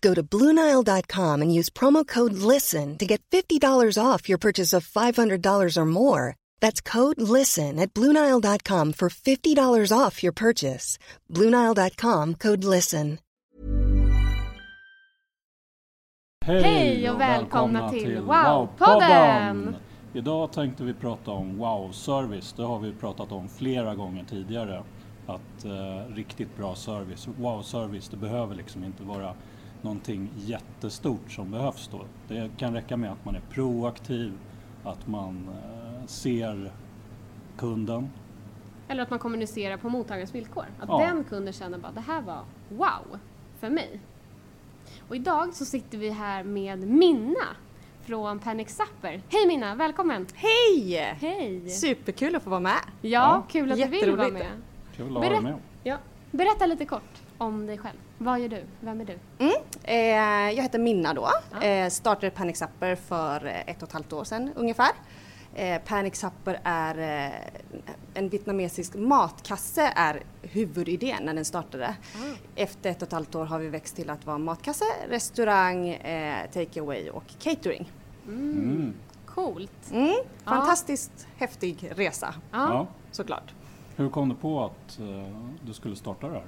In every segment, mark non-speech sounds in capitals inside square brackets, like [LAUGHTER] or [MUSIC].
Go to Bluenile.com and use promo code LISTEN to get $50 off your purchase of $500 or more. That's code LISTEN at Bluenile.com for $50 off your purchase. Bluenile.com code LISTEN. Hej och välkomna till Wow-podden! Idag tänkte vi prata om Wow-service. Det har vi pratat om flera gånger tidigare. Att eh, riktigt bra service, Wow-service, det behöver liksom inte vara någonting jättestort som behövs då. Det kan räcka med att man är proaktiv, att man eh, ser kunden. Eller att man kommunicerar på mottagarens villkor. Att Ja. den kunden känner bara det här var wow för mig. Och idag så sitter vi här med Minna från Panic Zapper. Hej Minna, välkommen! Hej! Hej! Superkul att få vara med. Ja, Ja. kul att du vill vara med. Kul att ha dig med. Ja. Berätta lite kort om dig själv. Vad gör du? Vem är du? Eh, jag heter Minna då. Ja. Eh, startade Panic Supper för eh, ett och ett halvt år sedan ungefär. Eh, Panic Supper är eh, en vietnamesisk matkasse är huvudidén när den startade. Efter ett och ett halvt år har vi växt till att vara matkasse, restaurang, eh, takeaway och catering. Mm. Coolt! Mm, fantastiskt häftig resa Ja. såklart. Hur kom du på att eh, du skulle starta det här?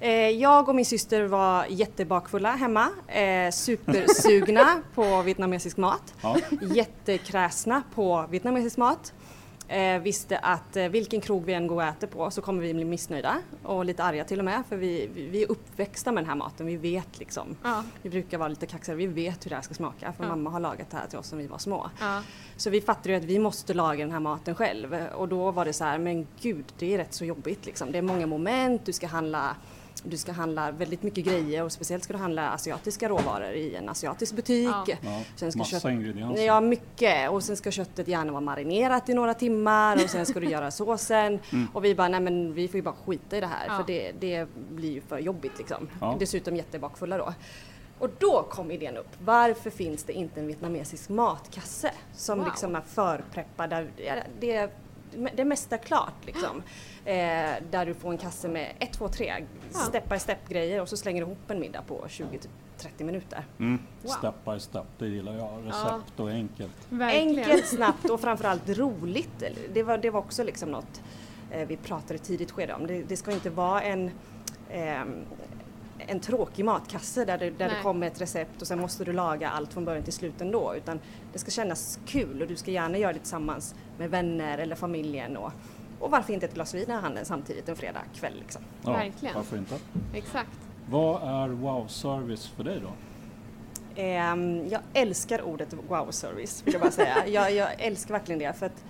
Eh, Jag och min syster var jättebakfulla hemma, eh, supersugna [LAUGHS] på vietnamesisk mat, Ja. jättekräsna på vietnamesisk mat. Eh, visste att eh, vilken krog vi än går och äter på så kommer vi bli missnöjda och lite arga till och med för vi, vi, vi är uppväxta med den här maten, vi vet liksom. Ja. Vi brukar vara lite kaxiga, vi vet hur det här ska smaka för Ja. mamma har lagat det här till oss när vi var små. Ja. Så vi fattade ju att vi måste laga den här maten själv och då var det så här, men gud det är rätt så jobbigt liksom. Det är många moment, du ska handla du ska handla väldigt mycket grejer och speciellt ska du handla asiatiska råvaror i en asiatisk butik. Ja. Ja, Sen ska massa kött- ingredienser. Ja, mycket. Och sen ska köttet gärna vara marinerat i några timmar och sen ska du göra såsen. [LAUGHS] Och vi bara, nej men vi får ju bara skita i det här Ja. för det, det blir ju för jobbigt liksom. Ja. Dessutom jättebakfulla då. Och då kom idén upp. Varför finns det inte en vietnamesisk matkasse som Wow. liksom är förpreppad? Där ja, det, det mesta klart liksom. Eh, där du får en kasse med ett, två, tre Ja. step by step grejer och så slänger du ihop en middag på 20-30 minuter. Mm. Wow. Step by step, det gillar jag. Recept och enkelt. Verkligen. Enkelt, snabbt och framförallt roligt. Det var, det var också liksom något eh, vi pratade tidigt skede om. Det, det ska inte vara en, ehm, en tråkig matkasse där, det, där det kommer ett recept och sen måste du laga allt från början till slut ändå. Utan det ska kännas kul och du ska gärna göra det tillsammans med vänner eller familjen. Och, och varför inte ett glas vin i handen samtidigt en fredag kväll liksom. Ja, Verkligen. Varför inte? Exakt. Vad är wow-service för dig då? Ehm, jag älskar ordet wow-service vill jag bara säga. [LAUGHS] jag, jag älskar verkligen det för att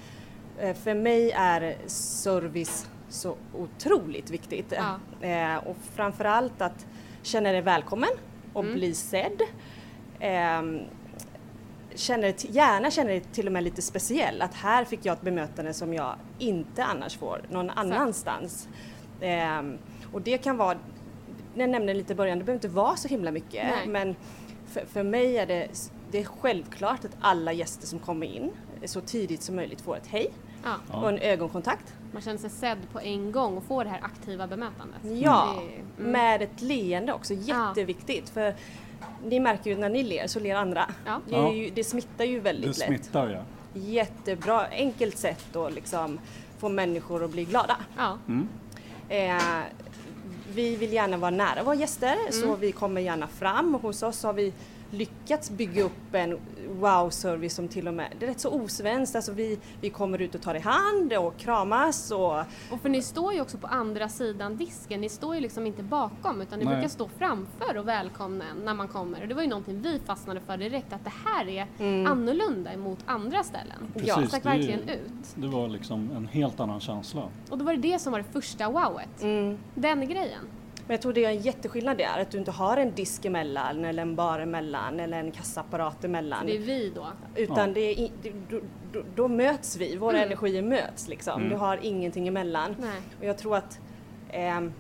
eh, för mig är service så otroligt viktigt. Ja. Eh, och framförallt att känna dig välkommen och Mm. bli sedd. Ehm, känner, gärna känner dig till och med lite speciell. Att här fick jag ett bemötande som jag inte annars får någon annanstans. Ehm, och det kan vara, jag nämnde lite i början, det behöver inte vara så himla mycket. Nej. Men för, för mig är det, det är självklart att alla gäster som kommer in så tidigt som möjligt får ett hej Ja. Och en ögonkontakt. Man känner sig sedd på en gång och får det här aktiva bemötandet. Ja, mm. med ett leende också, jätteviktigt. För ni märker ju när ni ler så ler andra. Ja. Det, är ju, det smittar ju Det väldigt lätt. smittar ja. Jättebra, enkelt sätt att liksom få människor att bli glada. Ja. Mm. Eh, vi vill gärna vara nära våra gäster så vi kommer gärna fram. Hos oss har vi lyckats bygga upp en wow-service som till och med, det är rätt så osvenskt, alltså vi, vi kommer ut och tar i hand och kramas och Och för ni står ju också på andra sidan disken, ni står ju liksom inte bakom utan ni Nej. brukar stå framför och välkomna en när man kommer. Och det var ju någonting vi fastnade för direkt, att det här är annorlunda emot andra ställen. Precis, det stack det ju- verkligen ut. Det var liksom en helt annan känsla. Och då var det det som var det första wowet. Den grejen. Men jag tror det är en jätteskillnad där, att du inte har en disk emellan eller en bar emellan eller en kassaapparat emellan. Det är vi då. Utan Ja. det är, det, då, då, då möts vi, våra energier möts liksom. Du har ingenting emellan. Nej. Och jag tror att ehm,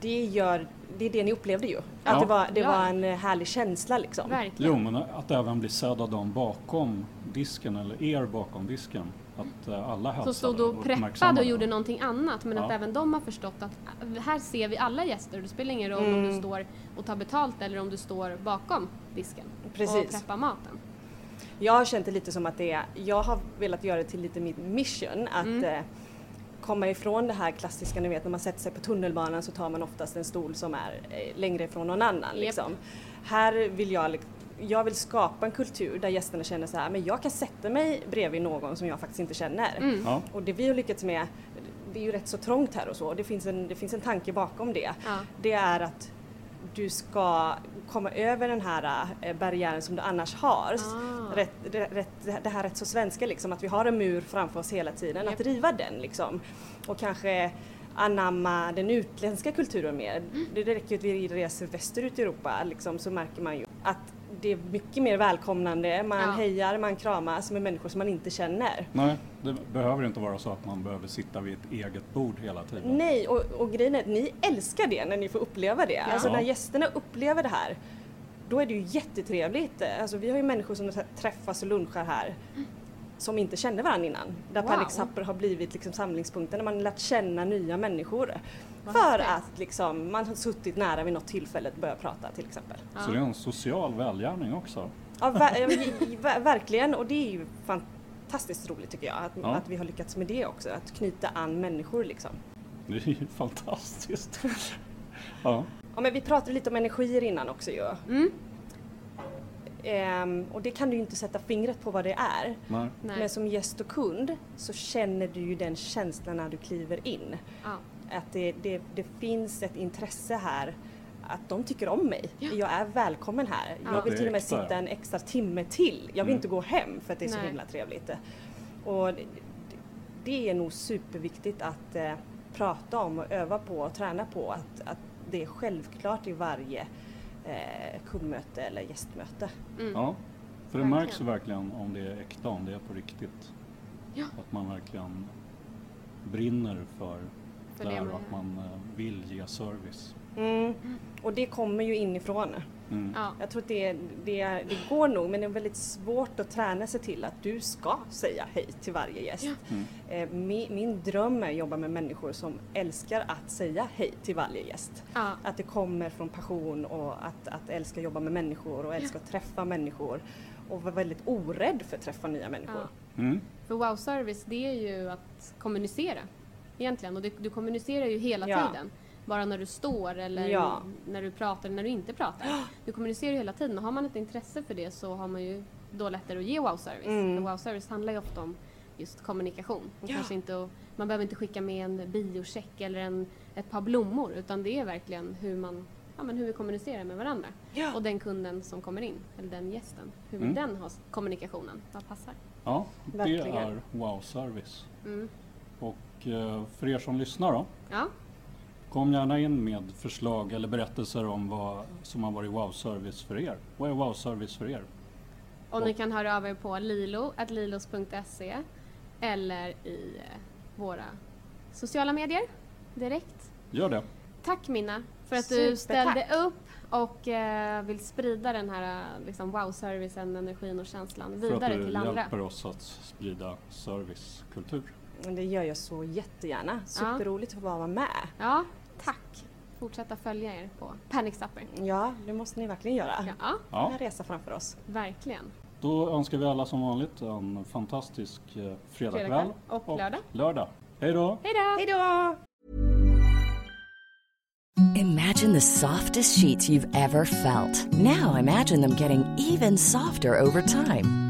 det gör, det är det ni upplevde ju. Ja. Att det var, det Ja. var en eh, härlig känsla liksom. Verkligen. Jo, men att även bli sedd av dem bakom disken eller er bakom disken. Att eh, alla hälsade Som stod och preppade och gjorde någonting annat men att Ja. även de har förstått att äh, här ser vi alla gäster. Det spelar ingen roll om du står och tar betalt eller om du står bakom disken och Precis. preppar maten. Jag har känt det lite som att det är, jag har velat göra det till lite mitt mission att Mm. eh, komma ifrån det här klassiska, ni vet när man sätter sig på tunnelbanan så tar man oftast en stol som är eh, längre ifrån någon annan. Japp. Liksom. Här vill jag, jag vill skapa en kultur där gästerna känner så här, men jag kan sätta mig bredvid någon som jag faktiskt inte känner. Mm. Ja, Och det vi har lyckats med, det är ju rätt så trångt här och så, det finns en, det finns en tanke bakom det. Ja. Det är att du ska komma över den här eh, barriären som du annars har. Ah. Rätt, det, rätt, det här rätt så svenska liksom, att vi har en mur framför oss hela tiden. Att Japp. riva den liksom. Och kanske anamma den utländska kulturen mer. Mm. Det, det räcker ju att vi reser västerut i Europa liksom, så märker man ju att det är mycket mer välkomnande, man Ja. hejar, man kramas med människor som man inte känner. nej, det behöver inte vara så att man behöver sitta vid ett eget bord hela tiden. Nej, och, och grejen är att ni älskar det när ni får uppleva det. Alltså Ja. när gästerna upplever det här, då är det ju jättetrevligt. Alltså vi har ju människor som träffas och lunchar här som inte kände varandra innan. Där Wow. Panic Supper har blivit liksom samlingspunkten där man lärt känna nya människor. Vad för häftigt. att liksom, man har suttit nära vid något tillfälle och börjat prata till exempel. Så det är en social välgärning också. Ja, [LAUGHS] ver- verkligen, och det är ju fantastiskt roligt tycker jag. Att, Ja. att vi har lyckats med det också, att knyta an människor liksom. Det är ju fantastiskt. [LAUGHS] Ja, Ja, men vi pratade lite om energier innan också ju. Mm. Ehm, och det kan du ju inte sätta fingret på vad det är. nej. Nej. Men som gäst och kund så känner du ju den känslan när du kliver in. Ja. Att det, det, det finns ett intresse här att de tycker om mig. Ja. Jag är välkommen här. Ja. Jag vill till och med sitta en extra timme till. Jag vill Mm. inte gå hem för att det är så Nej. himla trevligt. Och det, det är nog superviktigt att eh, prata om och öva på och träna på att, att det är självklart i varje eh, kundmöte eller gästmöte. Mm. Ja, för det Verkligen. märks ju verkligen om det är äkta, om det är på riktigt. Ja. Att man verkligen brinner för, För det här och att man eh, vill ge service. Mm. Och det kommer ju inifrån. Mm. Ja. Jag tror att det, det, det går nog men det är väldigt svårt att träna sig till att du ska säga hej till varje gäst. Ja. Mm. Eh, min, min dröm är att jobba med människor som älskar att säga hej till varje gäst. Ja. Att det kommer från passion och att, att älska att jobba med människor och älska att träffa människor och vara väldigt orädd för att träffa nya människor. Ja. Mm. För wow service det är ju att kommunicera egentligen och du, du kommunicerar ju hela Ja. tiden. Bara när du står eller Ja. när du pratar eller när du inte pratar. Du kommunicerar ju hela tiden och har man ett intresse för det så har man ju då lättare att ge wow service. Mm. För wow service handlar ju ofta om just kommunikation. Ja. kanske inte, att- man behöver inte skicka med en biocheck eller en, ett par blommor utan det är verkligen hur man Ja, men hur vi kommunicerar med varandra. Ja. Och den kunden som kommer in, eller den gästen. Hur Mm. den ha s- kommunikationen? Vad passar? Ja, det Verkligen. är wow-service. Mm. Och eh, för er som lyssnar då, Ja, kom gärna in med förslag eller berättelser om vad som har varit wow-service för er. Vad är wow-service för er? Och ni kan höra av er på lilo, lilos.se eller i eh, våra sociala medier direkt. Gör det. Tack Minna för att du Supertack. ställde upp och eh, vill sprida den här eh, liksom, wow-servicen, energin och känslan För att vidare du till andra. hjälper oss att sprida servicekultur. Det gör jag så jättegärna. Superroligt att få vara med. Ja, tack. Fortsätta följa er på Panic Supper. Ja, det måste ni verkligen göra. Ja, har Ja, en resa framför oss. verkligen. då önskar vi alla som vanligt en fantastisk eh, fredagkväll Fredagkväll och lördag. lördag. Hej då! Hej då! Hej då! Imagine Imagine the softest sheets you've ever felt. Now imagine them getting even softer over time.